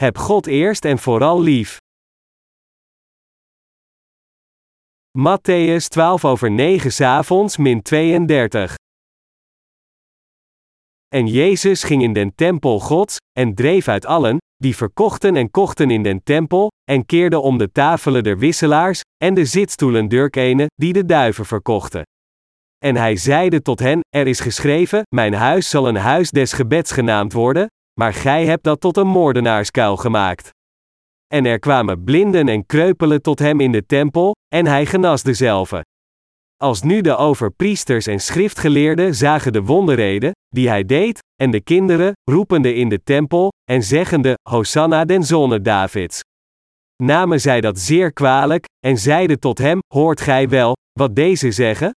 heb God eerst en vooral lief. Matthäus 12 over 9 s'avonds min 32. En Jezus ging in den tempel Gods, en dreef uit allen, die verkochten en kochten in den tempel, en keerde om de tafelen der wisselaars, en de zitstoelen durkenen, die de duiven verkochten. En hij zeide tot hen: Er is geschreven: Mijn huis zal een huis des gebeds genaamd worden, maar gij hebt dat tot een moordenaarskuil gemaakt. En er kwamen blinden en kreupelen tot hem in de tempel, en hij genas dezelve. Als nu de overpriesters en schriftgeleerden zagen de wonderreden, die hij deed, en de kinderen, roepende in de tempel, en zeggende, Hosanna den zonne Davids. Namen zij dat zeer kwalijk, en zeiden tot hem, hoort gij wel, wat deze zeggen?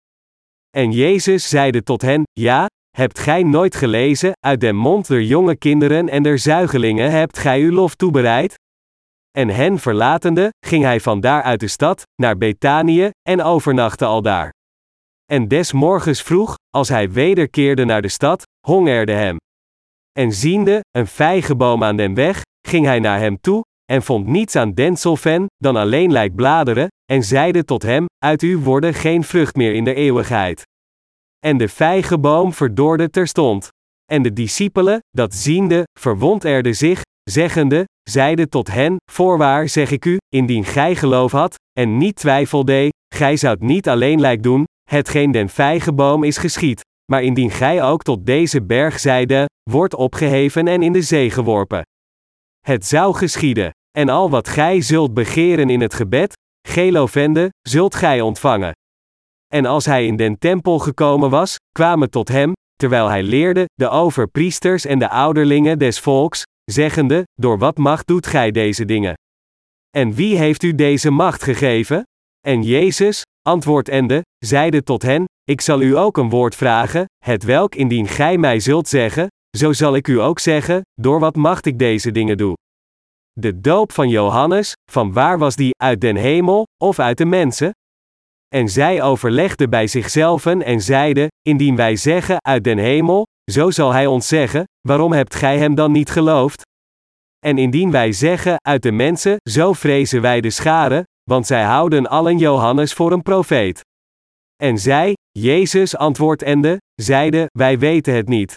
En Jezus zeide tot hen, ja, hebt gij nooit gelezen, uit den mond der jonge kinderen en der zuigelingen hebt gij uw lof toebereid? En hen verlatende, ging hij vandaar uit de stad, naar Betanië, en overnachtte aldaar. En des morgens vroeg, als hij wederkeerde naar de stad, hongerde hem. En ziende, een vijgenboom aan den weg, ging hij naar hem toe, en vond niets aan denselven, dan alleen lijkt bladeren, en zeide tot hem, uit u worden geen vrucht meer in de eeuwigheid. En de vijgenboom verdorde terstond. En de discipelen, dat ziende, verwonderden zich, zeggende, zeide tot hen, voorwaar zeg ik u, indien gij geloof had, en niet twijfelde, gij zoudt niet alleen lijk doen, hetgeen den vijgenboom is geschied, maar indien gij ook tot deze berg zeide, wordt opgeheven en in de zee geworpen. Het zou geschieden, en al wat gij zult begeren in het gebed, gelovende, zult gij ontvangen. En als hij in den tempel gekomen was, kwamen tot hem, terwijl hij leerde, de overpriesters en de ouderlingen des volks, zeggende: Door wat macht doet gij deze dingen? En wie heeft u deze macht gegeven? En Jezus, antwoordende, zeide tot hen: Ik zal u ook een woord vragen, het welk indien gij mij zult zeggen, zo zal ik u ook zeggen: Door wat macht ik deze dingen doe? De doop van Johannes, van waar was die, uit den hemel, of uit de mensen? En zij overlegden bij zichzelven en zeiden: Indien wij zeggen uit den hemel, zo zal hij ons zeggen: Waarom hebt gij hem dan niet geloofd? En indien wij zeggen uit de mensen, zo vrezen wij de scharen, want zij houden allen Johannes voor een profeet. En zij, Jezus antwoordende, zeide: Wij weten het niet.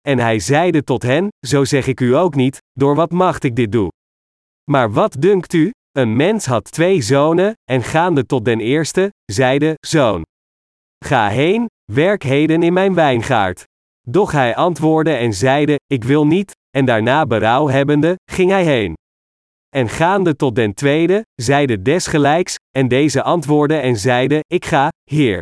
En hij zeide tot hen: Zo zeg ik u ook niet, door wat macht ik dit doe. Maar wat dunkt u? Een mens had twee zonen, en gaande tot den eerste, zeide: Zoon, ga heen, werk heden in mijn wijngaard. Doch hij antwoordde en zeide: Ik wil niet, en daarna berouw hebbende, ging hij heen. En gaande tot den tweede, zeide desgelijks, en deze antwoordde en zeide: Ik ga, Heer.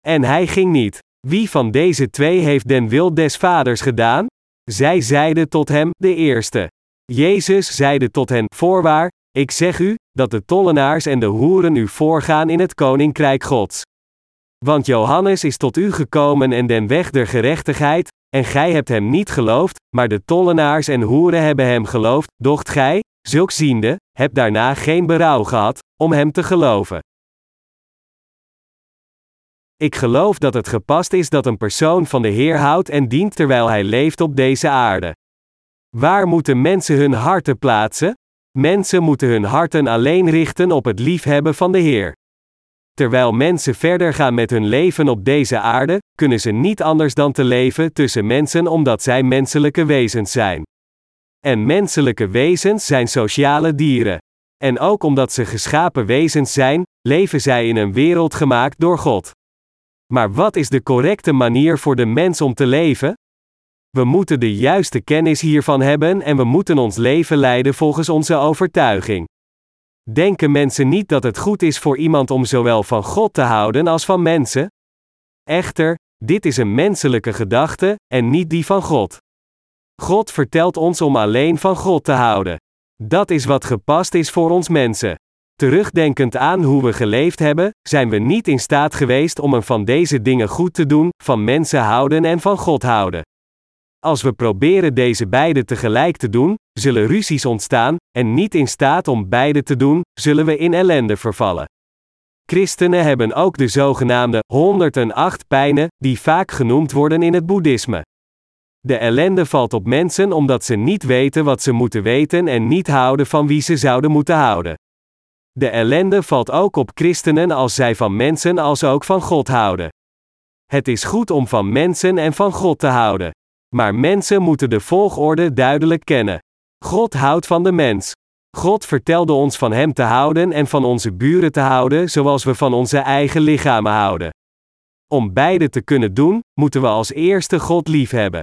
En hij ging niet. Wie van deze twee heeft den wil des vaders gedaan? Zij zeiden tot hem: De eerste. Jezus zeide tot hen: Voorwaar, ik zeg u, dat de tollenaars en de hoeren u voorgaan in het koninkrijk Gods. Want Johannes is tot u gekomen en den weg der gerechtigheid, en gij hebt hem niet geloofd, maar de tollenaars en hoeren hebben hem geloofd, docht gij, zulk ziende, hebt daarna geen berouw gehad, om hem te geloven. Ik geloof dat het gepast is dat een persoon van de Heer houdt en dient terwijl hij leeft op deze aarde. Waar moeten mensen hun harten plaatsen? Mensen moeten hun harten alleen richten op het liefhebben van de Heer. Terwijl mensen verder gaan met hun leven op deze aarde, kunnen ze niet anders dan te leven tussen mensen omdat zij menselijke wezens zijn. En menselijke wezens zijn sociale dieren. En ook omdat ze geschapen wezens zijn, leven zij in een wereld gemaakt door God. Maar wat is de correcte manier voor de mens om te leven? We moeten de juiste kennis hiervan hebben en we moeten ons leven leiden volgens onze overtuiging. Denken mensen niet dat het goed is voor iemand om zowel van God te houden als van mensen? Echter, dit is een menselijke gedachte, en niet die van God. God vertelt ons om alleen van God te houden. Dat is wat gepast is voor ons mensen. Terugdenkend aan hoe we geleefd hebben, zijn we niet in staat geweest om een van deze dingen goed te doen, van mensen houden en van God houden. Als we proberen deze beide tegelijk te doen, zullen ruzies ontstaan, en niet in staat om beide te doen, zullen we in ellende vervallen. Christenen hebben ook de zogenaamde 108 pijnen, die vaak genoemd worden in het boeddhisme. De ellende valt op mensen omdat ze niet weten wat ze moeten weten en niet houden van wie ze zouden moeten houden. De ellende valt ook op christenen als zij van mensen als ook van God houden. Het is goed om van mensen en van God te houden. Maar mensen moeten de volgorde duidelijk kennen. God houdt van de mens. God vertelde ons van Hem te houden en van onze buren te houden zoals we van onze eigen lichamen houden. Om beide te kunnen doen, moeten we als eerste God lief hebben.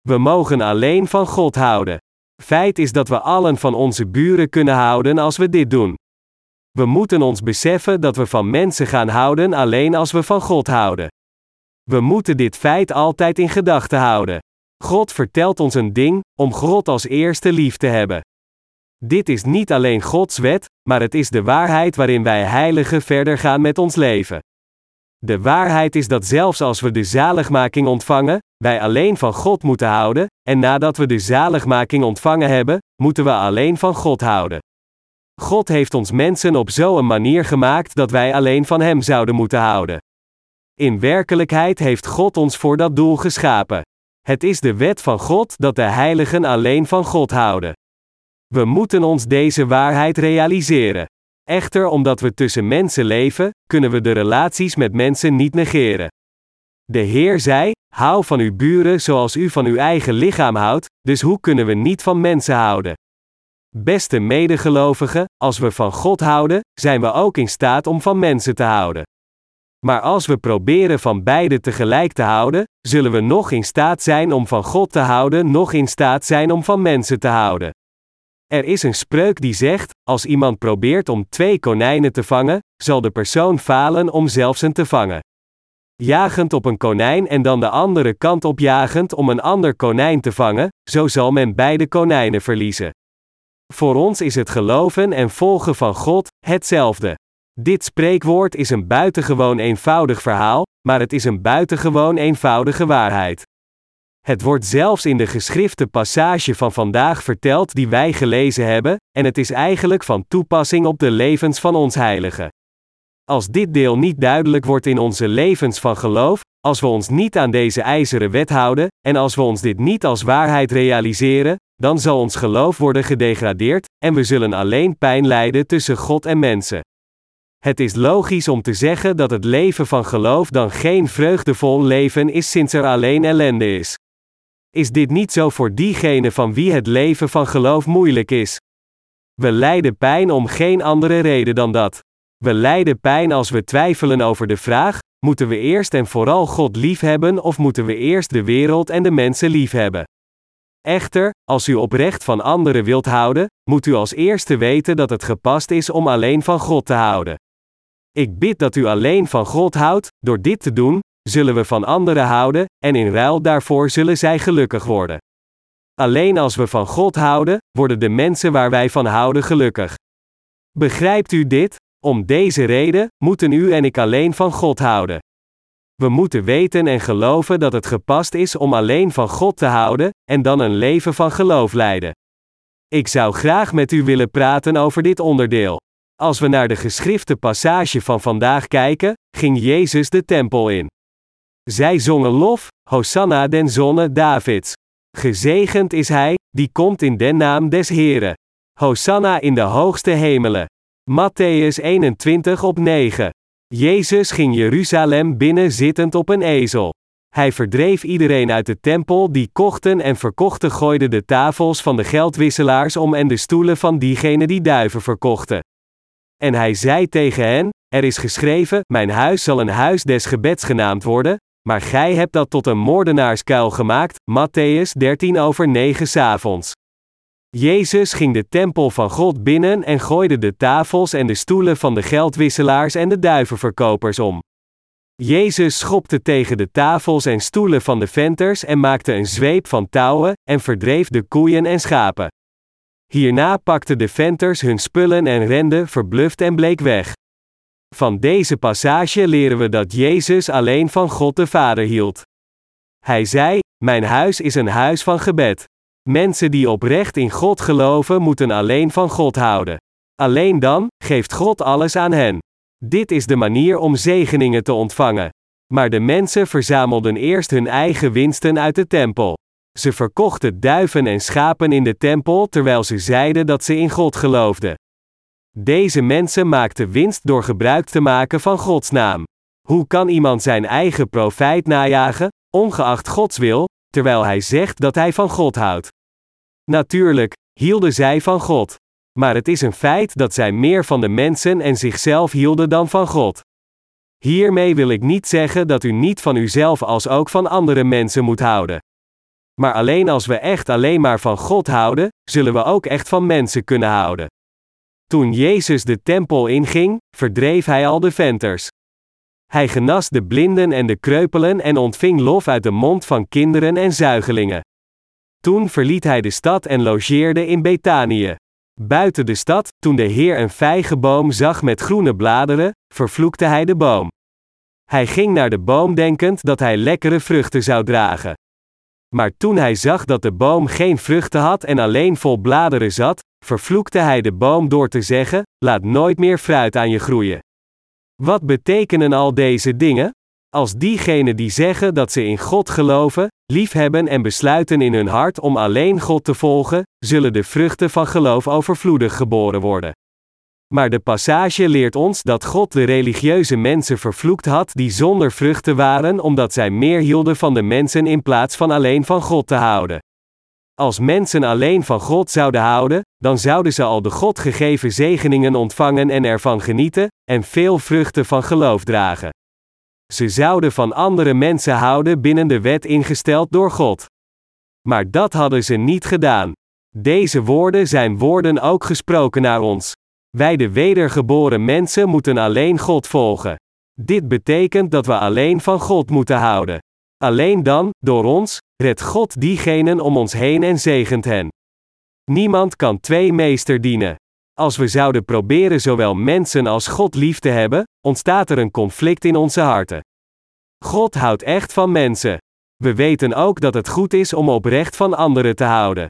We mogen alleen van God houden. Feit is dat we allen van onze buren kunnen houden als we dit doen. We moeten ons beseffen dat we van mensen gaan houden alleen als we van God houden. We moeten dit feit altijd in gedachten houden. God vertelt ons een ding, om God als eerste lief te hebben. Dit is niet alleen Gods wet, maar het is de waarheid waarin wij heiligen verder gaan met ons leven. De waarheid is dat zelfs als we de zaligmaking ontvangen, wij alleen van God moeten houden, en nadat we de zaligmaking ontvangen hebben, moeten we alleen van God houden. God heeft ons mensen op zo'n manier gemaakt dat wij alleen van Hem zouden moeten houden. In werkelijkheid heeft God ons voor dat doel geschapen. Het is de wet van God dat de heiligen alleen van God houden. We moeten ons deze waarheid realiseren. Echter, omdat we tussen mensen leven, kunnen we de relaties met mensen niet negeren. De Heer zei: Hou van uw buren zoals u van uw eigen lichaam houdt, dus hoe kunnen we niet van mensen houden? Beste medegelovigen, als we van God houden, zijn we ook in staat om van mensen te houden. Maar als we proberen van beide tegelijk te houden, zullen we nog in staat zijn om van God te houden, nog in staat zijn om van mensen te houden. Er is een spreuk die zegt: als iemand probeert om twee konijnen te vangen, zal de persoon falen om zelfs een te vangen. Jagend op een konijn en dan de andere kant op jagend om een ander konijn te vangen, zo zal men beide konijnen verliezen. Voor ons is het geloven en volgen van God hetzelfde. Dit spreekwoord is een buitengewoon eenvoudig verhaal, maar het is een buitengewoon eenvoudige waarheid. Het wordt zelfs in de geschrifte passage van vandaag verteld die wij gelezen hebben, en het is eigenlijk van toepassing op de levens van ons heiligen. Als dit deel niet duidelijk wordt in onze levens van geloof, als we ons niet aan deze ijzeren wet houden, en als we ons dit niet als waarheid realiseren, dan zal ons geloof worden gedegradeerd, en we zullen alleen pijn lijden tussen God en mensen. Het is logisch om te zeggen dat het leven van geloof dan geen vreugdevol leven is sinds er alleen ellende is. Is dit niet zo voor diegene van wie het leven van geloof moeilijk is? We lijden pijn om geen andere reden dan dat. We lijden pijn als we twijfelen over de vraag: moeten we eerst en vooral God liefhebben of moeten we eerst de wereld en de mensen liefhebben? Echter, als u oprecht van anderen wilt houden, moet u als eerste weten dat het gepast is om alleen van God te houden. Ik bid dat u alleen van God houdt, door dit te doen, zullen we van anderen houden, en in ruil daarvoor zullen zij gelukkig worden. Alleen als we van God houden, worden de mensen waar wij van houden gelukkig. Begrijpt u dit? Om deze reden moeten u en ik alleen van God houden. We moeten weten en geloven dat het gepast is om alleen van God te houden, en dan een leven van geloof leiden. Ik zou graag met u willen praten over dit onderdeel. Als we naar de geschrifte passage van vandaag kijken, ging Jezus de tempel in. Zij zongen lof, Hosanna den zonne Davids. Gezegend is hij, die komt in den naam des Heren. Hosanna in de hoogste hemelen. Matthäus 21 op 9. Jezus ging Jeruzalem binnen zittend op een ezel. Hij verdreef iedereen uit de tempel die kochten en verkochten gooide de tafels van de geldwisselaars om en de stoelen van diegenen die duiven verkochten. En hij zei tegen hen: Er is geschreven: Mijn huis zal een huis des gebeds genaamd worden, maar gij hebt dat tot een moordenaarskuil gemaakt. Matthäus 13 over 9 s'avonds. Jezus ging de tempel van God binnen en gooide de tafels en de stoelen van de geldwisselaars en de duivenverkopers om. Jezus schopte tegen de tafels en stoelen van de venters en maakte een zweep van touwen, en verdreef de koeien en schapen. Hierna pakten de venters hun spullen en renden verbluft en bleek weg. Van deze passage leren we dat Jezus alleen van God de Vader hield. Hij zei: Mijn huis is een huis van gebed. Mensen die oprecht in God geloven moeten alleen van God houden. Alleen dan geeft God alles aan hen. Dit is de manier om zegeningen te ontvangen. Maar de mensen verzamelden eerst hun eigen winsten uit de tempel. Ze verkochten duiven en schapen in de tempel terwijl ze zeiden dat ze in God geloofden. Deze mensen maakten winst door gebruik te maken van Gods naam. Hoe kan iemand zijn eigen profijt najagen, ongeacht Gods wil, terwijl hij zegt dat hij van God houdt? Natuurlijk, hielden zij van God. Maar het is een feit dat zij meer van de mensen en zichzelf hielden dan van God. Hiermee wil ik niet zeggen dat u niet van uzelf als ook van andere mensen moet houden. Maar alleen als we echt alleen maar van God houden, zullen we ook echt van mensen kunnen houden. Toen Jezus de tempel inging, verdreef hij al de venters. Hij genas de blinden en de kreupelen en ontving lof uit de mond van kinderen en zuigelingen. Toen verliet hij de stad en logeerde in Betanië. Buiten de stad, toen de Heer een vijgenboom zag met groene bladeren, vervloekte hij de boom. Hij ging naar de boom denkend dat hij lekkere vruchten zou dragen. Maar toen hij zag dat de boom geen vruchten had en alleen vol bladeren zat, vervloekte hij de boom door te zeggen: Laat nooit meer fruit aan je groeien. Wat betekenen al deze dingen? Als diegenen die zeggen dat ze in God geloven, liefhebben en besluiten in hun hart om alleen God te volgen, zullen de vruchten van geloof overvloedig geboren worden. Maar de passage leert ons dat God de religieuze mensen vervloekt had die zonder vruchten waren omdat zij meer hielden van de mensen in plaats van alleen van God te houden. Als mensen alleen van God zouden houden, dan zouden ze al de God gegeven zegeningen ontvangen en ervan genieten, en veel vruchten van geloof dragen. Ze zouden van andere mensen houden binnen de wet ingesteld door God. Maar dat hadden ze niet gedaan. Deze woorden zijn woorden ook gesproken naar ons. Wij de wedergeboren mensen moeten alleen God volgen. Dit betekent dat we alleen van God moeten houden. Alleen dan, door ons, redt God diegenen om ons heen en zegent hen. Niemand kan twee meester dienen. Als we zouden proberen zowel mensen als God lief te hebben, ontstaat er een conflict in onze harten. God houdt echt van mensen. We weten ook dat het goed is om oprecht van anderen te houden.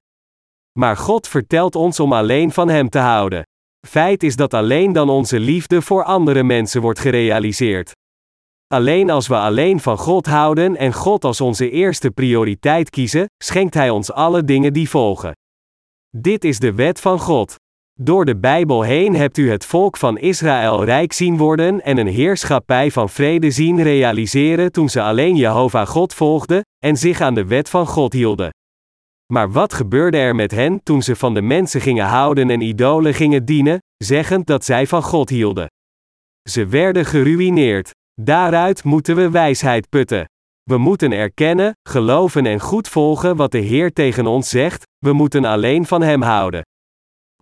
Maar God vertelt ons om alleen van Hem te houden. Feit is dat alleen dan onze liefde voor andere mensen wordt gerealiseerd. Alleen als we alleen van God houden en God als onze eerste prioriteit kiezen, schenkt Hij ons alle dingen die volgen. Dit is de wet van God. Door de Bijbel heen hebt u het volk van Israël rijk zien worden en een heerschappij van vrede zien realiseren toen ze alleen Jehovah God volgden en zich aan de wet van God hielden. Maar wat gebeurde er met hen toen ze van de mensen gingen houden en idolen gingen dienen, zeggend dat zij van God hielden? Ze werden geruïneerd. Daaruit moeten we wijsheid putten. We moeten erkennen, geloven en goed volgen wat de Heer tegen ons zegt, we moeten alleen van Hem houden.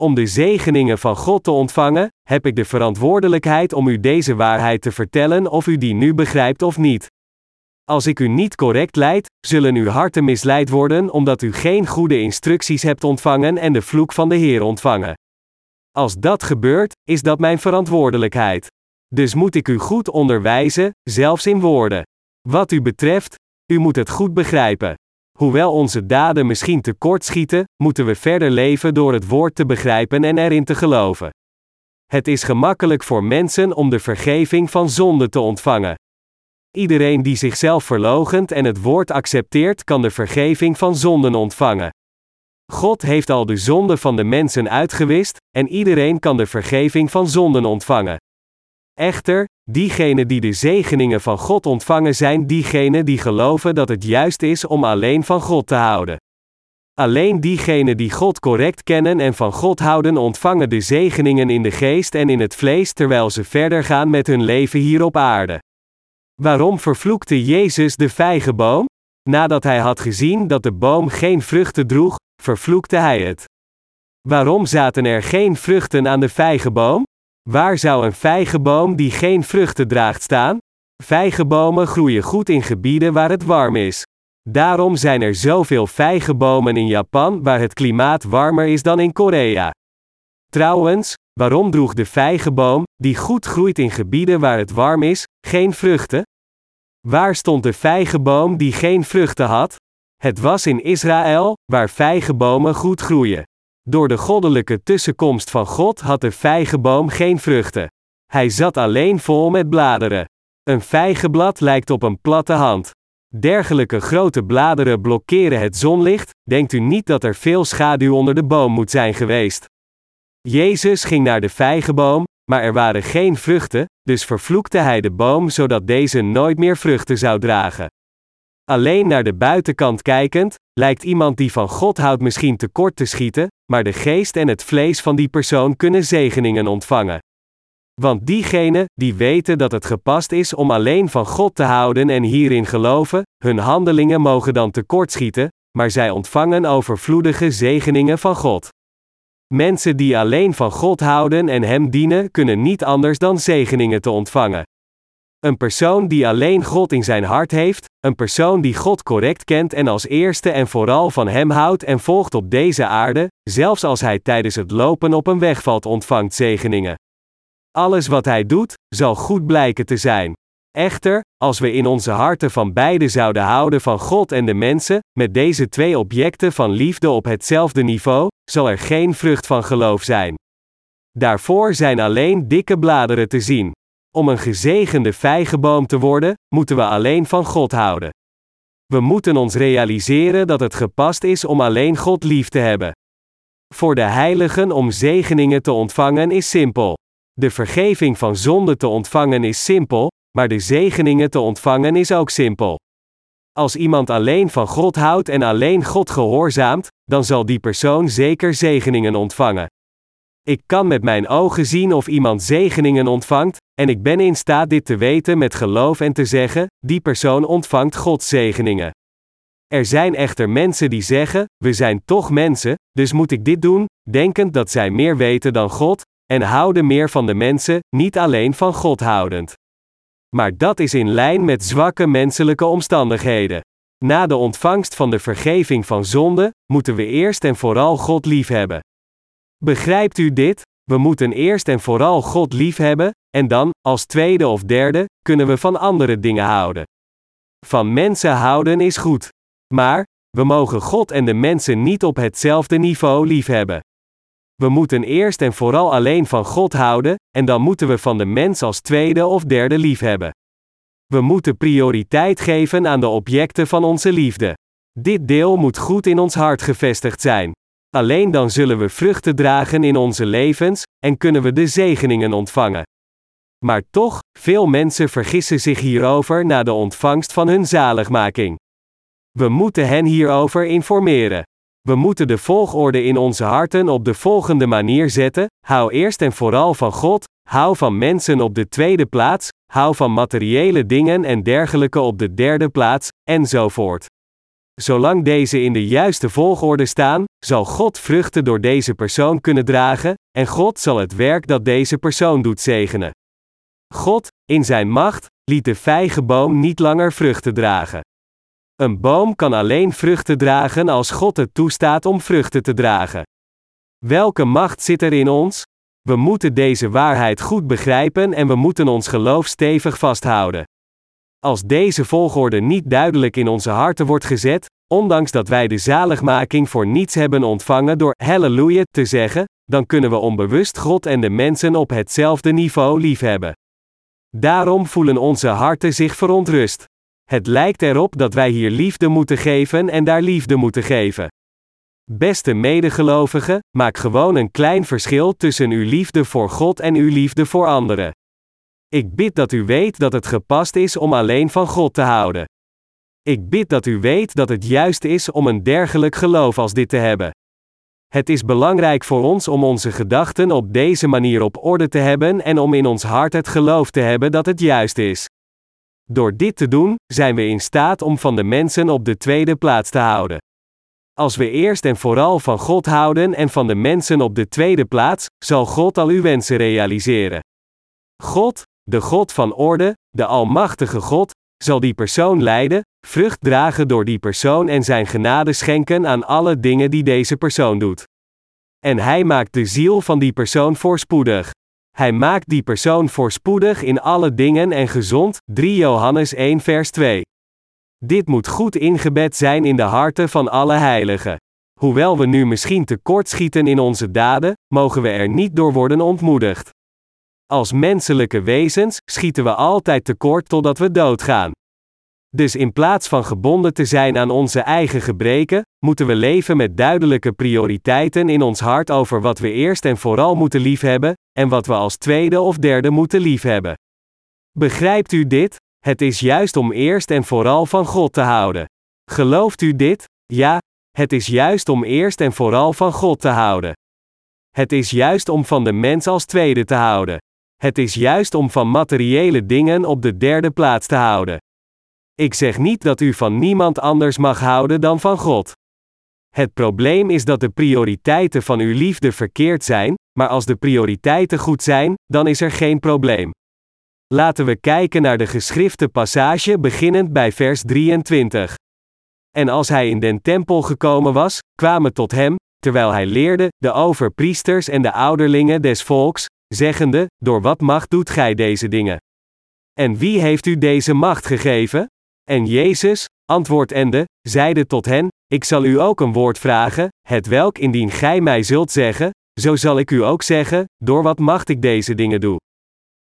Om de zegeningen van God te ontvangen, heb ik de verantwoordelijkheid om u deze waarheid te vertellen of u die nu begrijpt of niet. Als ik u niet correct leid, zullen uw harten misleid worden omdat u geen goede instructies hebt ontvangen en de vloek van de Heer ontvangen. Als dat gebeurt, is dat mijn verantwoordelijkheid. Dus moet ik u goed onderwijzen, zelfs in woorden. Wat u betreft, u moet het goed begrijpen. Hoewel onze daden misschien tekortschieten, moeten we verder leven door het woord te begrijpen en erin te geloven. Het is gemakkelijk voor mensen om de vergeving van zonde te ontvangen. Iedereen die zichzelf verlogent en het woord accepteert, kan de vergeving van zonden ontvangen. God heeft al de zonde van de mensen uitgewist, en iedereen kan de vergeving van zonden ontvangen. Echter, diegenen die de zegeningen van God ontvangen zijn diegenen die geloven dat het juist is om alleen van God te houden. Alleen diegenen die God correct kennen en van God houden ontvangen de zegeningen in de geest en in het vlees terwijl ze verder gaan met hun leven hier op aarde. Waarom vervloekte Jezus de vijgenboom? Nadat hij had gezien dat de boom geen vruchten droeg, vervloekte hij het. Waarom zaten er geen vruchten aan de vijgenboom? Waar zou een vijgenboom die geen vruchten draagt staan? Vijgenbomen groeien goed in gebieden waar het warm is. Daarom zijn er zoveel vijgenbomen in Japan waar het klimaat warmer is dan in Korea. Trouwens, waarom droeg de vijgenboom, die goed groeit in gebieden waar het warm is, geen vruchten? Waar stond de vijgenboom die geen vruchten had? Het was in Israël, waar vijgenbomen goed groeien. Door de goddelijke tussenkomst van God had de vijgenboom geen vruchten. Hij zat alleen vol met bladeren. Een vijgenblad lijkt op een platte hand. Dergelijke grote bladeren blokkeren het zonlicht, denkt u niet dat er veel schaduw onder de boom moet zijn geweest. Jezus ging naar de vijgenboom, maar er waren geen vruchten, dus vervloekte hij de boom zodat deze nooit meer vruchten zou dragen. Alleen naar de buitenkant kijkend, lijkt iemand die van God houdt misschien tekort te schieten, maar de geest en het vlees van die persoon kunnen zegeningen ontvangen. Want diegenen, die weten dat het gepast is om alleen van God te houden en hierin geloven, hun handelingen mogen dan tekortschieten, maar zij ontvangen overvloedige zegeningen van God. Mensen die alleen van God houden en Hem dienen, kunnen niet anders dan zegeningen te ontvangen. Een persoon die alleen God in zijn hart heeft, een persoon die God correct kent en als eerste en vooral van Hem houdt en volgt op deze aarde, zelfs als hij tijdens het lopen op een weg valt, ontvangt zegeningen. Alles wat hij doet, zal goed blijken te zijn. Echter, als we in onze harten van beide zouden houden van God en de mensen, met deze twee objecten van liefde op hetzelfde niveau, zal er geen vrucht van geloof zijn. Daarvoor zijn alleen dikke bladeren te zien. Om een gezegende vijgenboom te worden, moeten we alleen van God houden. We moeten ons realiseren dat het gepast is om alleen God lief te hebben. Voor de heiligen om zegeningen te ontvangen is simpel. De vergeving van zonde te ontvangen is simpel, maar de zegeningen te ontvangen is ook simpel. Als iemand alleen van God houdt en alleen God gehoorzaamt, dan zal die persoon zeker zegeningen ontvangen. Ik kan met mijn ogen zien of iemand zegeningen ontvangt, en ik ben in staat dit te weten met geloof en te zeggen: die persoon ontvangt Gods zegeningen. Er zijn echter mensen die zeggen: we zijn toch mensen, dus moet ik dit doen, denkend dat zij meer weten dan God, en houden meer van de mensen, niet alleen van God houdend. Maar dat is in lijn met zwakke menselijke omstandigheden. Na de ontvangst van de vergeving van zonde, moeten we eerst en vooral God liefhebben. Begrijpt u dit? We moeten eerst en vooral God liefhebben, en dan, als tweede of derde, kunnen we van andere dingen houden. Van mensen houden is goed. Maar, we mogen God en de mensen niet op hetzelfde niveau liefhebben. We moeten eerst en vooral alleen van God houden, en dan moeten we van de mens als tweede of derde liefhebben. We moeten prioriteit geven aan de objecten van onze liefde. Dit deel moet goed in ons hart gevestigd zijn. Alleen dan zullen we vruchten dragen in onze levens, en kunnen we de zegeningen ontvangen. Maar toch, veel mensen vergissen zich hierover na de ontvangst van hun zaligmaking. We moeten hen hierover informeren. We moeten de volgorde in onze harten op de volgende manier zetten: hou eerst en vooral van God, hou van mensen op de tweede plaats, hou van materiële dingen en dergelijke op de derde plaats, enzovoort. Zolang deze in de juiste volgorde staan, zal God vruchten door deze persoon kunnen dragen, en God zal het werk dat deze persoon doet zegenen. God, in zijn macht, liet de vijgenboom niet langer vruchten dragen. Een boom kan alleen vruchten dragen als God het toestaat om vruchten te dragen. Welke macht zit er in ons? We moeten deze waarheid goed begrijpen en we moeten ons geloof stevig vasthouden. Als deze volgorde niet duidelijk in onze harten wordt gezet, ondanks dat wij de zaligmaking voor niets hebben ontvangen door halleluja te zeggen, dan kunnen we onbewust God en de mensen op hetzelfde niveau liefhebben. Daarom voelen onze harten zich verontrust. Het lijkt erop dat wij hier liefde moeten geven en daar liefde moeten geven. Beste medegelovigen, maak gewoon een klein verschil tussen uw liefde voor God en uw liefde voor anderen. Ik bid dat u weet dat het gepast is om alleen van God te houden. Ik bid dat u weet dat het juist is om een dergelijk geloof als dit te hebben. Het is belangrijk voor ons om onze gedachten op deze manier op orde te hebben en om in ons hart het geloof te hebben dat het juist is. Door dit te doen, zijn we in staat om van de mensen op de tweede plaats te houden. Als we eerst en vooral van God houden en van de mensen op de tweede plaats, zal God al uw wensen realiseren. God, de God van orde, de Almachtige God, zal die persoon leiden, vrucht dragen door die persoon en zijn genade schenken aan alle dingen die deze persoon doet. En hij maakt de ziel van die persoon voorspoedig. Hij maakt die persoon voorspoedig in alle dingen en gezond. 3 Johannes 1 vers 2. Dit moet goed ingebed zijn in de harten van alle heiligen. Hoewel we nu misschien tekortschieten in onze daden, mogen we er niet door worden ontmoedigd. Als menselijke wezens schieten we altijd tekort totdat we doodgaan. Dus in plaats van gebonden te zijn aan onze eigen gebreken, moeten we leven met duidelijke prioriteiten in ons hart over wat we eerst en vooral moeten liefhebben, en wat we als tweede of derde moeten liefhebben. Begrijpt u dit? Het is juist om eerst en vooral van God te houden. Gelooft u dit? Ja, het is juist om eerst en vooral van God te houden. Het is juist om van de mens als tweede te houden. Het is juist om van materiële dingen op de derde plaats te houden. Ik zeg niet dat u van niemand anders mag houden dan van God. Het probleem is dat de prioriteiten van uw liefde verkeerd zijn, maar als de prioriteiten goed zijn, dan is er geen probleem. Laten we kijken naar de geschrifte passage beginnend bij vers 23. En als hij in den tempel gekomen was, kwamen tot hem, terwijl hij leerde, de overpriesters en de ouderlingen des volks, zeggende: Door wat macht doet gij deze dingen? En wie heeft u deze macht gegeven? En Jezus, antwoordende, zeide tot hen: Ik zal u ook een woord vragen, het welk indien gij mij zult zeggen, zo zal ik u ook zeggen, door wat macht ik deze dingen doe.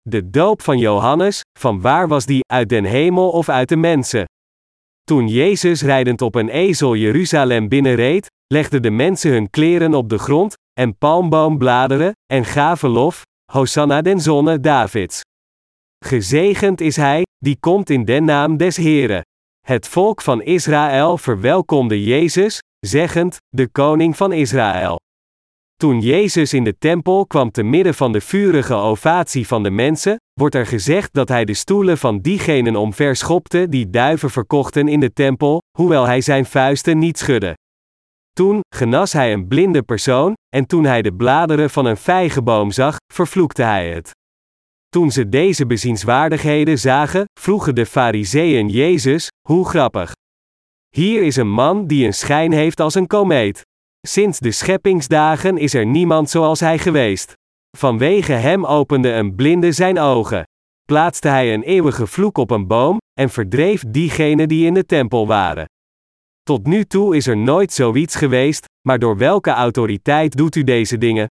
De doop van Johannes, van waar was die, uit den hemel of uit de mensen? Toen Jezus rijdend op een ezel Jeruzalem binnenreed, legden de mensen hun kleren op de grond, en palmboombladeren, en gaven lof, Hosanna den zonne Davids. Gezegend is hij, die komt in den naam des Heren. Het volk van Israël verwelkomde Jezus, zeggend, de koning van Israël. Toen Jezus in de tempel kwam te midden van de vurige ovatie van de mensen, wordt er gezegd dat hij de stoelen van diegenen omver schopte die duiven verkochten in de tempel, hoewel hij zijn vuisten niet schudde. Toen genas hij een blinde persoon, en toen hij de bladeren van een vijgenboom zag, vervloekte hij het. Toen ze deze bezienswaardigheden zagen, vroegen de Fariseeën Jezus: Hoe grappig! Hier is een man die een schijn heeft als een komeet. Sinds de scheppingsdagen is er niemand zoals hij geweest. Vanwege hem opende een blinde zijn ogen. Plaatste hij een eeuwige vloek op een boom, en verdreef diegenen die in de tempel waren. Tot nu toe is er nooit zoiets geweest, maar door welke autoriteit doet u deze dingen?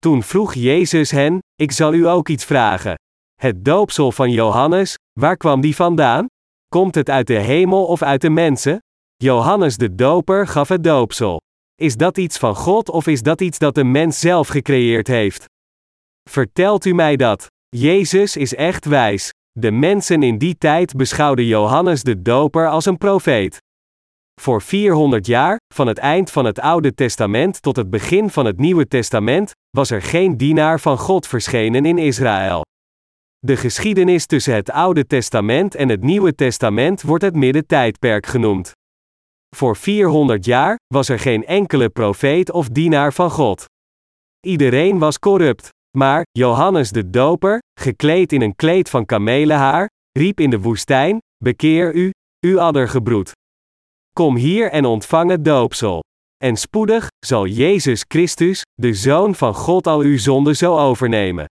Toen vroeg Jezus hen: Ik zal u ook iets vragen. Het doopsel van Johannes, waar kwam die vandaan? Komt het uit de hemel of uit de mensen? Johannes de Doper gaf het doopsel. Is dat iets van God of is dat iets dat de mens zelf gecreëerd heeft? Vertelt u mij dat? Jezus is echt wijs. De mensen in die tijd beschouwden Johannes de Doper als een profeet. Voor 400 jaar, van het eind van het Oude Testament tot het begin van het Nieuwe Testament, was er geen dienaar van God verschenen in Israël. De geschiedenis tussen het Oude Testament en het Nieuwe Testament wordt het Middentijdperk genoemd. Voor 400 jaar was er geen enkele profeet of dienaar van God. Iedereen was corrupt. Maar Johannes de Doper, gekleed in een kleed van kamelenhaar, riep in de woestijn: Bekeer u, u addergebroed. Kom hier en ontvang het doopsel. En spoedig zal Jezus Christus, de Zoon van God, al uw zonden zo overnemen.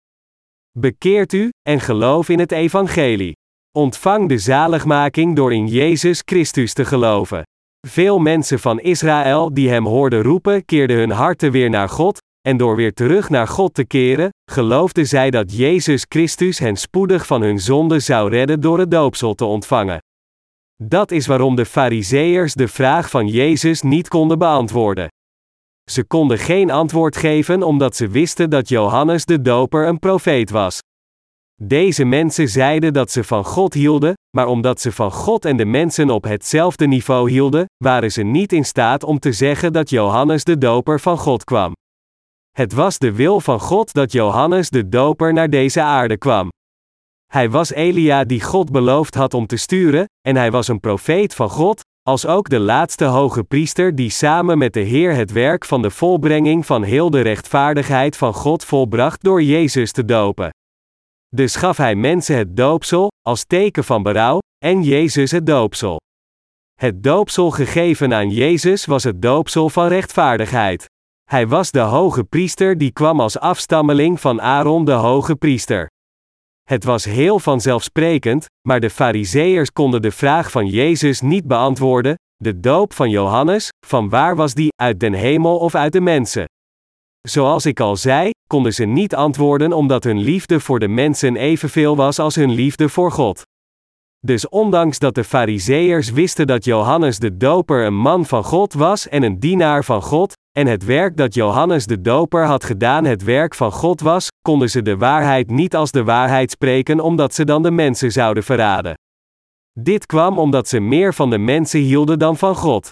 Bekeert u en geloof in het Evangelie. Ontvang de zaligmaking door in Jezus Christus te geloven. Veel mensen van Israël die hem hoorden roepen, keerden hun harten weer naar God, en door weer terug naar God te keren, geloofden zij dat Jezus Christus hen spoedig van hun zonde zou redden door het doopsel te ontvangen. Dat is waarom de Fariseërs de vraag van Jezus niet konden beantwoorden. Ze konden geen antwoord geven omdat ze wisten dat Johannes de Doper een profeet was. Deze mensen zeiden dat ze van God hielden, maar omdat ze van God en de mensen op hetzelfde niveau hielden, waren ze niet in staat om te zeggen dat Johannes de Doper van God kwam. Het was de wil van God dat Johannes de Doper naar deze aarde kwam. Hij was Elia die God beloofd had om te sturen, en hij was een profeet van God, als ook de laatste hoge priester die samen met de Heer het werk van de volbrenging van heel de rechtvaardigheid van God volbracht door Jezus te dopen. Dus gaf hij mensen het doopsel, als teken van berouw, en Jezus het doopsel. Het doopsel gegeven aan Jezus was het doopsel van rechtvaardigheid. Hij was de hoge priester die kwam als afstammeling van Aaron de hoge priester. Het was heel vanzelfsprekend, maar de Fariseërs konden de vraag van Jezus niet beantwoorden: de doop van Johannes, van waar was die, uit den hemel of uit de mensen? Zoals ik al zei, konden ze niet antwoorden omdat hun liefde voor de mensen evenveel was als hun liefde voor God. Dus ondanks dat de Fariseërs wisten dat Johannes de Doper een man van God was en een dienaar van God, en het werk dat Johannes de Doper had gedaan het werk van God was, konden ze de waarheid niet als de waarheid spreken omdat ze dan de mensen zouden verraden. Dit kwam omdat ze meer van de mensen hielden dan van God.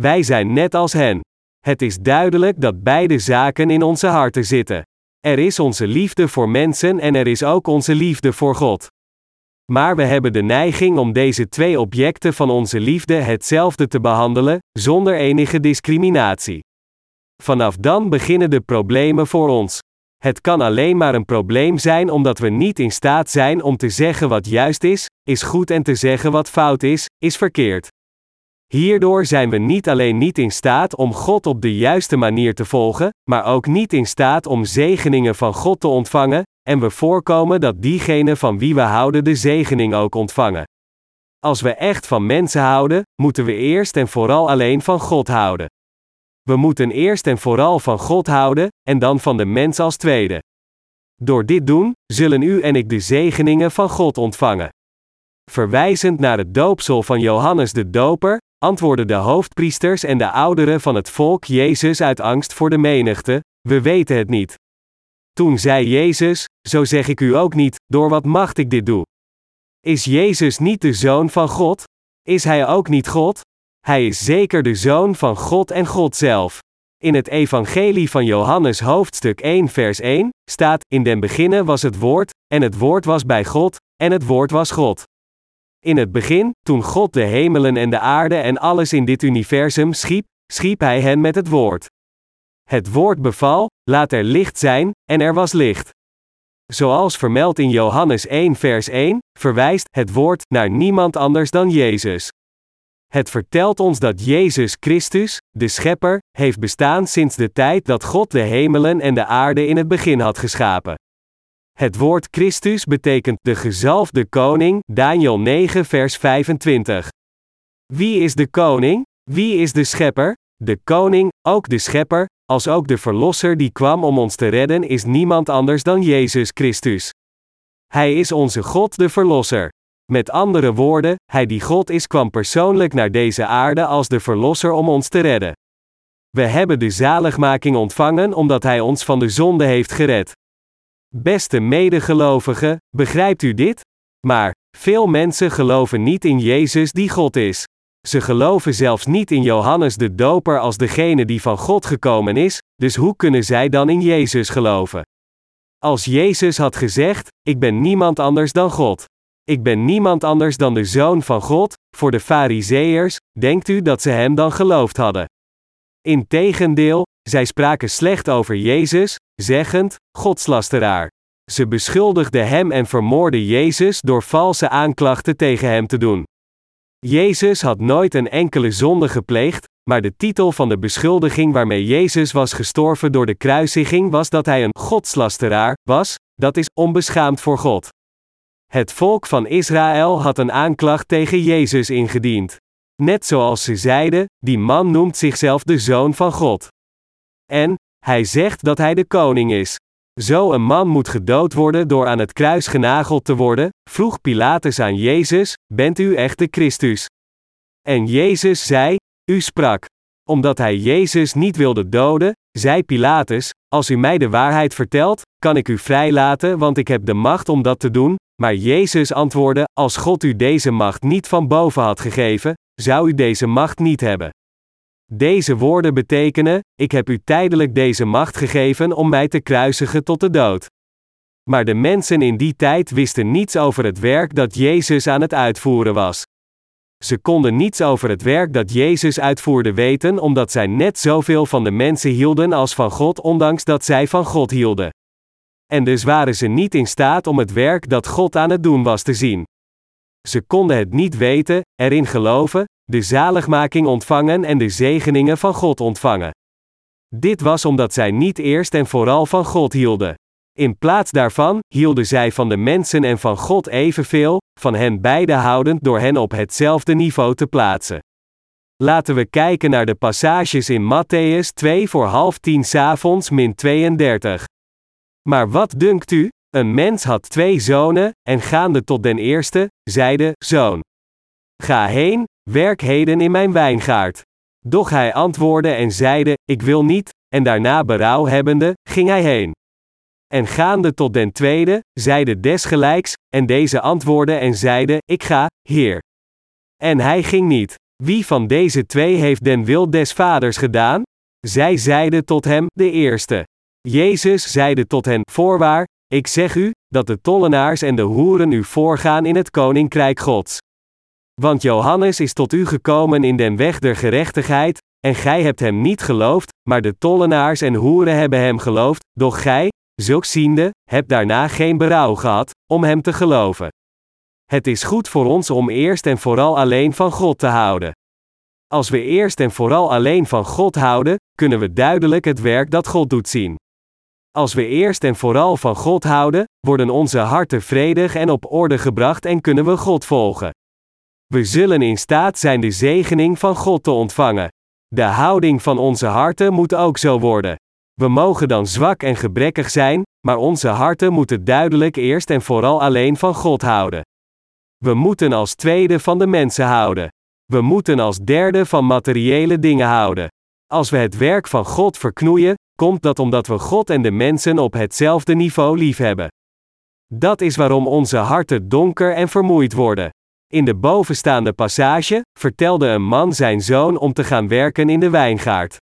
Wij zijn net als hen. Het is duidelijk dat beide zaken in onze harten zitten. Er is onze liefde voor mensen en er is ook onze liefde voor God. Maar we hebben de neiging om deze twee objecten van onze liefde hetzelfde te behandelen, zonder enige discriminatie. Vanaf dan beginnen de problemen voor ons. Het kan alleen maar een probleem zijn omdat we niet in staat zijn om te zeggen wat juist is, is goed en te zeggen wat fout is, is verkeerd. Hierdoor zijn we niet alleen niet in staat om God op de juiste manier te volgen, maar ook niet in staat om zegeningen van God te ontvangen, en we voorkomen dat diegenen van wie we houden de zegening ook ontvangen. Als we echt van mensen houden, moeten we eerst en vooral alleen van God houden. We moeten eerst en vooral van God houden, en dan van de mens als tweede. Door dit doen, zullen u en ik de zegeningen van God ontvangen. Verwijzend naar het doopsel van Johannes de Doper, antwoordden de hoofdpriesters en de ouderen van het volk Jezus uit angst voor de menigte: We weten het niet. Toen zei Jezus: Zo zeg ik u ook niet, door wat macht ik dit doe. Is Jezus niet de zoon van God? Is hij ook niet God? Hij is zeker de zoon van God en God zelf. In het Evangelie van Johannes hoofdstuk 1 vers 1 staat: In den beginnen was het woord, en het woord was bij God, en het woord was God. In het begin, toen God de hemelen en de aarde en alles in dit universum schiep, schiep hij hen met het woord. Het woord beval, laat er licht zijn, en er was licht. Zoals vermeld in Johannes 1 vers 1, verwijst het woord naar niemand anders dan Jezus. Het vertelt ons dat Jezus Christus, de Schepper, heeft bestaan sinds de tijd dat God de hemelen en de aarde in het begin had geschapen. Het woord Christus betekent de gezalfde koning, Daniel 9 vers 25. Wie is de koning? Wie is de schepper? De koning, ook de schepper, als ook de verlosser die kwam om ons te redden is niemand anders dan Jezus Christus. Hij is onze God de verlosser. Met andere woorden, hij die God is kwam persoonlijk naar deze aarde als de verlosser om ons te redden. We hebben de zaligmaking ontvangen omdat hij ons van de zonde heeft gered. Beste medegelovigen, begrijpt u dit? Maar, veel mensen geloven niet in Jezus die God is. Ze geloven zelfs niet in Johannes de Doper als degene die van God gekomen is, dus hoe kunnen zij dan in Jezus geloven? Als Jezus had gezegd: Ik ben niemand anders dan God. Ik ben niemand anders dan de zoon van God, voor de Fariseërs, denkt u dat ze hem dan geloofd hadden? Integendeel, zij spraken slecht over Jezus, zeggend: Godslasteraar. Ze beschuldigden hem en vermoorden Jezus door valse aanklachten tegen hem te doen. Jezus had nooit een enkele zonde gepleegd, maar de titel van de beschuldiging waarmee Jezus was gestorven door de kruisiging was dat hij een godslasteraar was, dat is onbeschaamd voor God. Het volk van Israël had een aanklacht tegen Jezus ingediend. Net zoals ze zeiden, die man noemt zichzelf de zoon van God. En, hij zegt dat hij de koning is. Zo een man moet gedood worden door aan het kruis genageld te worden, vroeg Pilatus aan Jezus: Bent u echt de Christus? En Jezus zei: U sprak. Omdat hij Jezus niet wilde doden, zei Pilatus: Als u mij de waarheid vertelt, kan ik u vrijlaten, want ik heb de macht om dat te doen. Maar Jezus antwoordde: Als God u deze macht niet van boven had gegeven, zou u deze macht niet hebben. Deze woorden betekenen: Ik heb u tijdelijk deze macht gegeven om mij te kruisigen tot de dood. Maar de mensen in die tijd wisten niets over het werk dat Jezus aan het uitvoeren was. Ze konden niets over het werk dat Jezus uitvoerde weten omdat zij net zoveel van de mensen hielden als van God, ondanks dat zij van God hielden. En dus waren ze niet in staat om het werk dat God aan het doen was te zien. Ze konden het niet weten, erin geloven, de zaligmaking ontvangen en de zegeningen van God ontvangen. Dit was omdat zij niet eerst en vooral van God hielden. In plaats daarvan hielden zij van de mensen en van God evenveel, van hen beide houdend door hen op hetzelfde niveau te plaatsen. Laten we kijken naar de passages in Matthäus 2 voor half tien s'avonds min 32. Maar wat dunkt u? Een mens had twee zonen, en gaande tot den eerste, zeide: Zoon, ga heen, werk heden in mijn wijngaard. Doch hij antwoordde en zeide: Ik wil niet, en daarna berouw hebbende, ging hij heen. En gaande tot den tweede, zeide desgelijks, en deze antwoordde en zeide: Ik ga, Heer. En hij ging niet. Wie van deze twee heeft den wil des vaders gedaan? Zij zeiden tot hem, de eerste. Jezus zeide tot hen: Voorwaar, ik zeg u, dat de tollenaars en de hoeren u voorgaan in het koninkrijk Gods. Want Johannes is tot u gekomen in den weg der gerechtigheid, en gij hebt hem niet geloofd, maar de tollenaars en hoeren hebben hem geloofd, doch gij, zulks ziende, hebt daarna geen berouw gehad, om hem te geloven. Het is goed voor ons om eerst en vooral alleen van God te houden. Als we eerst en vooral alleen van God houden, kunnen we duidelijk het werk dat God doet zien. Als we eerst en vooral van God houden, worden onze harten vredig en op orde gebracht en kunnen we God volgen. We zullen in staat zijn de zegening van God te ontvangen. De houding van onze harten moet ook zo worden. We mogen dan zwak en gebrekkig zijn, maar onze harten moeten duidelijk eerst en vooral alleen van God houden. We moeten als tweede van de mensen houden. We moeten als derde van materiële dingen houden. Als we het werk van God verknoeien, komt dat omdat we God en de mensen op hetzelfde niveau liefhebben. Dat is waarom onze harten donker en vermoeid worden. In de bovenstaande passage vertelde een man zijn zoon om te gaan werken in de wijngaard.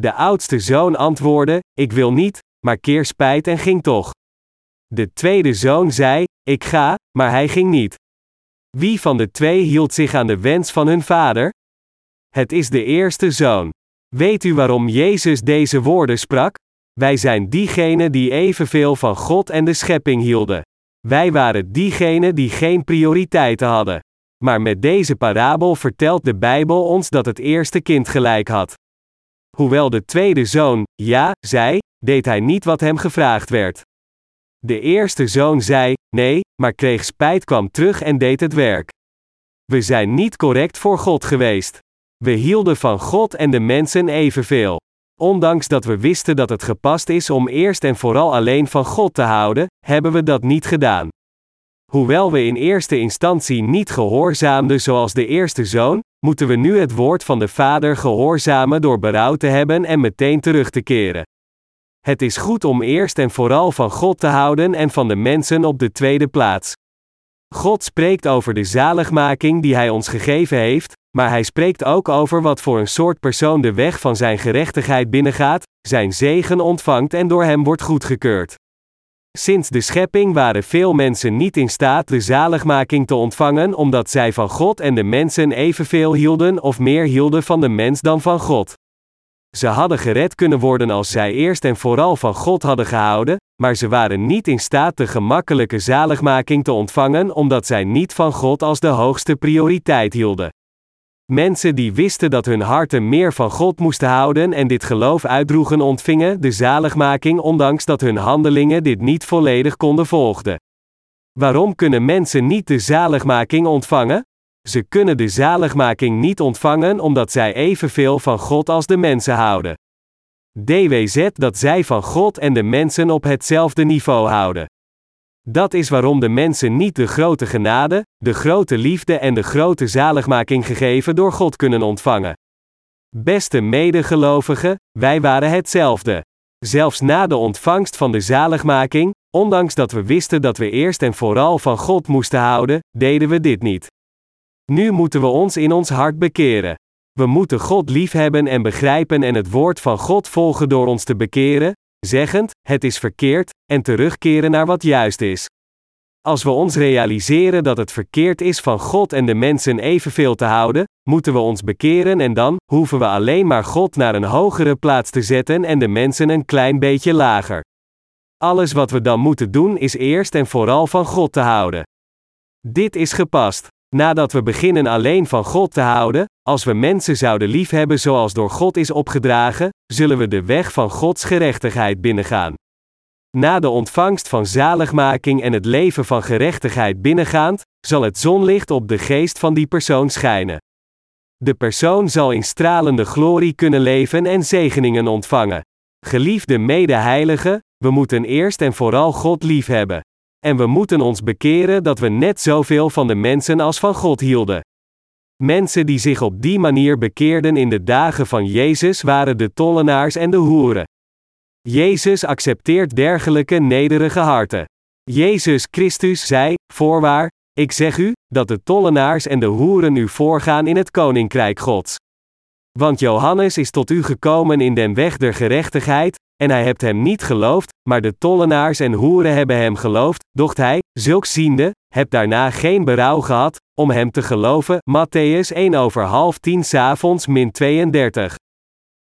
De oudste zoon antwoordde: Ik wil niet, maar keer spijt en ging toch. De tweede zoon zei: Ik ga, maar hij ging niet. Wie van de twee hield zich aan de wens van hun vader? Het is de eerste zoon. Weet u waarom Jezus deze woorden sprak? Wij zijn diegenen die evenveel van God en de schepping hielden. Wij waren diegenen die geen prioriteiten hadden. Maar met deze parabel vertelt de Bijbel ons dat het eerste kind gelijk had. Hoewel de tweede zoon ja zei, deed hij niet wat hem gevraagd werd. De eerste zoon zei nee, maar kreeg spijt, kwam terug en deed het werk. We zijn niet correct voor God geweest. We hielden van God en de mensen evenveel. Ondanks dat we wisten dat het gepast is om eerst en vooral alleen van God te houden, hebben we dat niet gedaan. Hoewel we in eerste instantie niet gehoorzaamden zoals de eerste zoon, moeten we nu het woord van de Vader gehoorzamen door berouw te hebben en meteen terug te keren. Het is goed om eerst en vooral van God te houden en van de mensen op de tweede plaats. God spreekt over de zaligmaking die Hij ons gegeven heeft, maar Hij spreekt ook over wat voor een soort persoon de weg van Zijn gerechtigheid binnengaat, Zijn zegen ontvangt en door Hem wordt goedgekeurd. Sinds de schepping waren veel mensen niet in staat de zaligmaking te ontvangen omdat zij van God en de mensen evenveel hielden of meer hielden van de mens dan van God. Ze hadden gered kunnen worden als zij eerst en vooral van God hadden gehouden, maar ze waren niet in staat de gemakkelijke zaligmaking te ontvangen omdat zij niet van God als de hoogste prioriteit hielden. Mensen die wisten dat hun harten meer van God moesten houden en dit geloof uitdroegen ontvingen de zaligmaking ondanks dat hun handelingen dit niet volledig konden volgden. Waarom kunnen mensen niet de zaligmaking ontvangen? Ze kunnen de zaligmaking niet ontvangen omdat zij evenveel van God als de mensen houden. DWZ dat zij van God en de mensen op hetzelfde niveau houden. Dat is waarom de mensen niet de grote genade, de grote liefde en de grote zaligmaking gegeven door God kunnen ontvangen. Beste medegelovigen, wij waren hetzelfde. Zelfs na de ontvangst van de zaligmaking, ondanks dat we wisten dat we eerst en vooral van God moesten houden, deden we dit niet. Nu moeten we ons in ons hart bekeren. We moeten God liefhebben en begrijpen en het woord van God volgen door ons te bekeren, zeggend: het is verkeerd, en terugkeren naar wat juist is. Als we ons realiseren dat het verkeerd is van God en de mensen evenveel te houden, moeten we ons bekeren en dan hoeven we alleen maar God naar een hogere plaats te zetten en de mensen een klein beetje lager. Alles wat we dan moeten doen is eerst en vooral van God te houden. Dit is gepast. Nadat we beginnen alleen van God te houden, als we mensen zouden liefhebben zoals door God is opgedragen, zullen we de weg van Gods gerechtigheid binnengaan. Na de ontvangst van zaligmaking en het leven van gerechtigheid binnengaand, zal het zonlicht op de geest van die persoon schijnen. De persoon zal in stralende glorie kunnen leven en zegeningen ontvangen. Geliefde medeheilige, we moeten eerst en vooral God liefhebben. En we moeten ons bekeren dat we net zoveel van de mensen als van God hielden. Mensen die zich op die manier bekeerden in de dagen van Jezus waren de tollenaars en de hoeren. Jezus accepteert dergelijke nederige harten. Jezus Christus zei: Voorwaar, ik zeg u, dat de tollenaars en de hoeren u voorgaan in het koninkrijk Gods. Want Johannes is tot u gekomen in den weg der gerechtigheid, en hij hebt hem niet geloofd, maar de tollenaars en hoeren hebben hem geloofd, docht hij, zulks ziende, hebt daarna geen berouw gehad, om hem te geloven. Matthäus 1 over half 10 s'avonds min 32.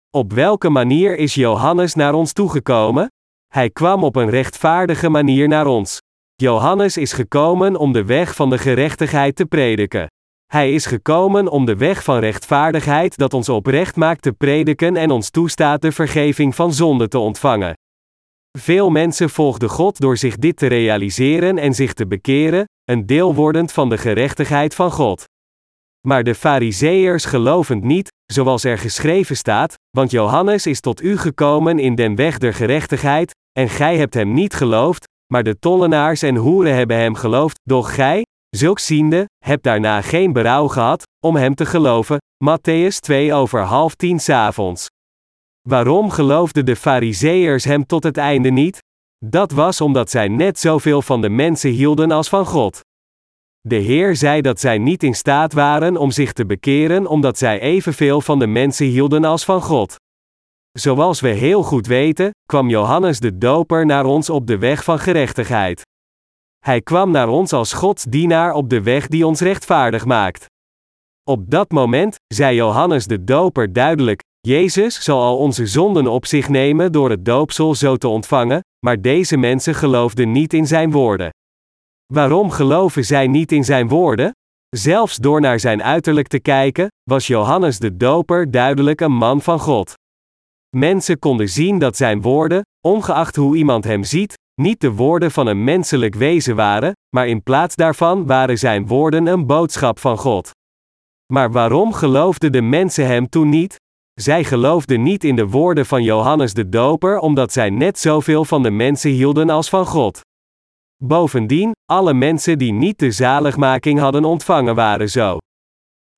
Op welke manier is Johannes naar ons toegekomen? Hij kwam op een rechtvaardige manier naar ons. Johannes is gekomen om de weg van de gerechtigheid te prediken. Hij is gekomen om de weg van rechtvaardigheid dat ons oprecht maakt te prediken en ons toestaat de vergeving van zonde te ontvangen. Veel mensen volgden God door zich dit te realiseren en zich te bekeren, een deel wordend van de gerechtigheid van God. Maar de Fariseërs gelovend niet, zoals er geschreven staat, want Johannes is tot u gekomen in den weg der gerechtigheid, en gij hebt hem niet geloofd, maar de tollenaars en hoeren hebben hem geloofd, doch gij, zulks ziende, hebt daarna geen berouw gehad, om hem te geloven. Matthäus 2 over half tien s'avonds. Waarom geloofden de Fariseërs hem tot het einde niet? Dat was omdat zij net zoveel van de mensen hielden als van God. De Heer zei dat zij niet in staat waren om zich te bekeren omdat zij evenveel van de mensen hielden als van God. Zoals we heel goed weten, kwam Johannes de Doper naar ons op de weg van gerechtigheid. Hij kwam naar ons als Gods dienaar op de weg die ons rechtvaardig maakt. Op dat moment zei Johannes de Doper duidelijk: Jezus zal al onze zonden op zich nemen door het doopsel zo te ontvangen, maar deze mensen geloofden niet in zijn woorden. Waarom geloven zij niet in zijn woorden? Zelfs door naar zijn uiterlijk te kijken, was Johannes de Doper duidelijk een man van God. Mensen konden zien dat zijn woorden, ongeacht hoe iemand hem ziet, niet de woorden van een menselijk wezen waren, maar in plaats daarvan waren zijn woorden een boodschap van God. Maar waarom geloofden de mensen hem toen niet? Zij geloofden niet in de woorden van Johannes de Doper omdat zij net zoveel van de mensen hielden als van God. Bovendien, alle mensen die niet de zaligmaking hadden ontvangen waren zo.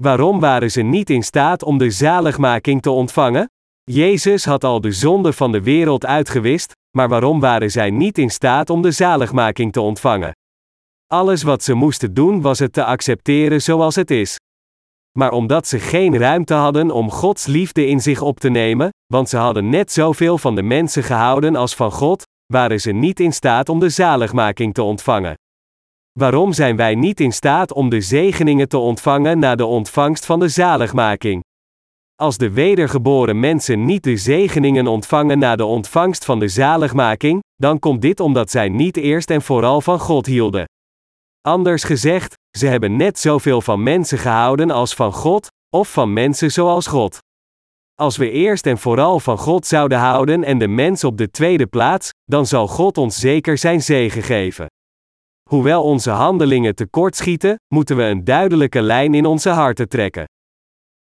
Waarom waren ze niet in staat om de zaligmaking te ontvangen? Jezus had al de zonde van de wereld uitgewist, maar waarom waren zij niet in staat om de zaligmaking te ontvangen? Alles wat ze moesten doen was het te accepteren zoals het is. Maar omdat ze geen ruimte hadden om Gods liefde in zich op te nemen, want ze hadden net zoveel van de mensen gehouden als van God, waren ze niet in staat om de zaligmaking te ontvangen. Waarom zijn wij niet in staat om de zegeningen te ontvangen na de ontvangst van de zaligmaking? Als de wedergeboren mensen niet de zegeningen ontvangen na de ontvangst van de zaligmaking, dan komt dit omdat zij niet eerst en vooral van God hielden. Anders gezegd, ze hebben net zoveel van mensen gehouden als van God, of van mensen zoals God. Als we eerst en vooral van God zouden houden en de mens op de tweede plaats, dan zal God ons zeker zijn zegen geven. Hoewel onze handelingen tekortschieten, moeten we een duidelijke lijn in onze harten trekken.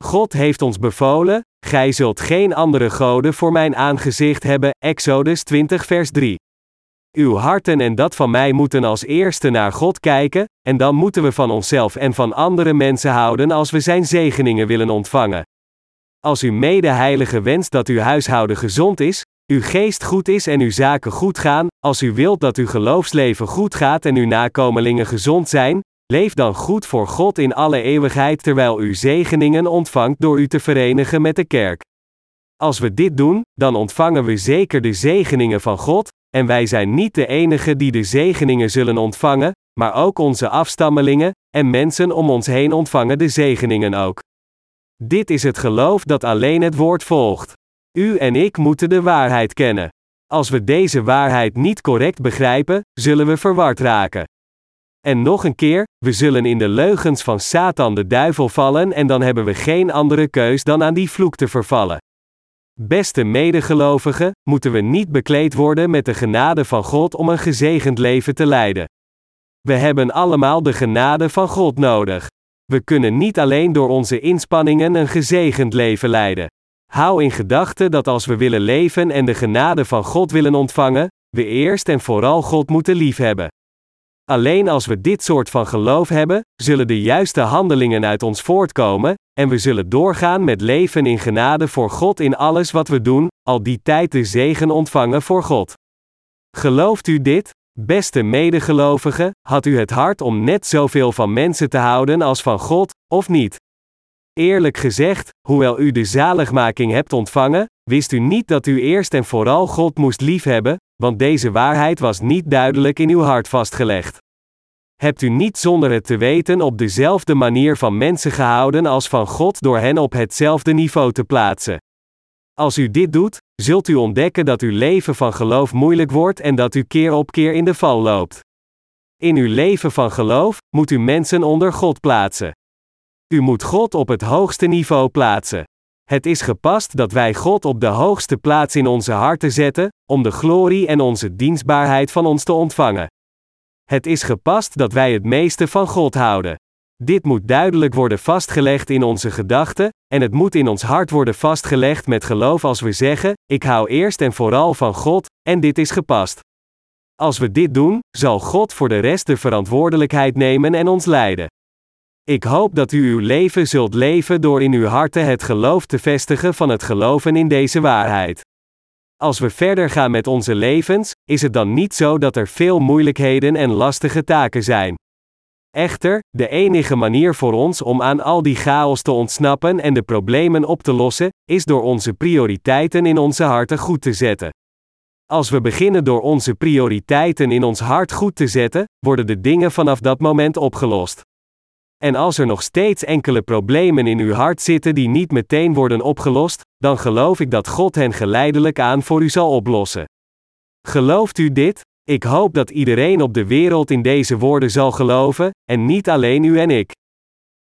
God heeft ons bevolen: Gij zult geen andere goden voor mijn aangezicht hebben. Exodus 20, vers 3. Uw harten en dat van mij moeten als eerste naar God kijken, en dan moeten we van onszelf en van andere mensen houden als we Zijn zegeningen willen ontvangen. Als uw medeheilige wenst dat uw huishouden gezond is, uw geest goed is en uw zaken goed gaan, als u wilt dat uw geloofsleven goed gaat en uw nakomelingen gezond zijn, leef dan goed voor God in alle eeuwigheid terwijl u zegeningen ontvangt door u te verenigen met de kerk. Als we dit doen, dan ontvangen we zeker de zegeningen van God, en wij zijn niet de enigen die de zegeningen zullen ontvangen, maar ook onze afstammelingen, en mensen om ons heen ontvangen de zegeningen ook. Dit is het geloof dat alleen het woord volgt. U en ik moeten de waarheid kennen. Als we deze waarheid niet correct begrijpen, zullen we verward raken. En nog een keer, we zullen in de leugens van Satan de duivel vallen en dan hebben we geen andere keus dan aan die vloek te vervallen. Beste medegelovigen, moeten we niet bekleed worden met de genade van God om een gezegend leven te leiden. We hebben allemaal de genade van God nodig. We kunnen niet alleen door onze inspanningen een gezegend leven leiden. Hou in gedachten dat als we willen leven en de genade van God willen ontvangen, we eerst en vooral God moeten liefhebben. Alleen als we dit soort van geloof hebben, zullen de juiste handelingen uit ons voortkomen, en we zullen doorgaan met leven in genade voor God in alles wat we doen, al die tijd de zegen ontvangen voor God. Gelooft u dit? Beste medegelovigen, had u het hart om net zoveel van mensen te houden als van God, of niet? Eerlijk gezegd, hoewel u de zaligmaking hebt ontvangen, wist u niet dat u eerst en vooral God moest liefhebben, want deze waarheid was niet duidelijk in uw hart vastgelegd. Hebt u niet zonder het te weten op dezelfde manier van mensen gehouden als van God door hen op hetzelfde niveau te plaatsen? Als u dit doet, zult u ontdekken dat uw leven van geloof moeilijk wordt en dat u keer op keer in de val loopt. In uw leven van geloof moet u mensen onder God plaatsen. U moet God op het hoogste niveau plaatsen. Het is gepast dat wij God op de hoogste plaats in onze harten zetten, om de glorie en onze dienstbaarheid van ons te ontvangen. Het is gepast dat wij het meeste van God houden. Dit moet duidelijk worden vastgelegd in onze gedachten, en het moet in ons hart worden vastgelegd met geloof als we zeggen: Ik hou eerst en vooral van God, en dit is gepast. Als we dit doen, zal God voor de rest de verantwoordelijkheid nemen en ons leiden. Ik hoop dat u uw leven zult leven door in uw harten het geloof te vestigen van het geloven in deze waarheid. Als we verder gaan met onze levens, is het dan niet zo dat er veel moeilijkheden en lastige taken zijn. Echter, de enige manier voor ons om aan al die chaos te ontsnappen en de problemen op te lossen, is door onze prioriteiten in onze harten goed te zetten. Als we beginnen door onze prioriteiten in ons hart goed te zetten, worden de dingen vanaf dat moment opgelost. En als er nog steeds enkele problemen in uw hart zitten die niet meteen worden opgelost, dan geloof ik dat God hen geleidelijk aan voor u zal oplossen. Gelooft u dit? Ik hoop dat iedereen op de wereld in deze woorden zal geloven, en niet alleen u en ik.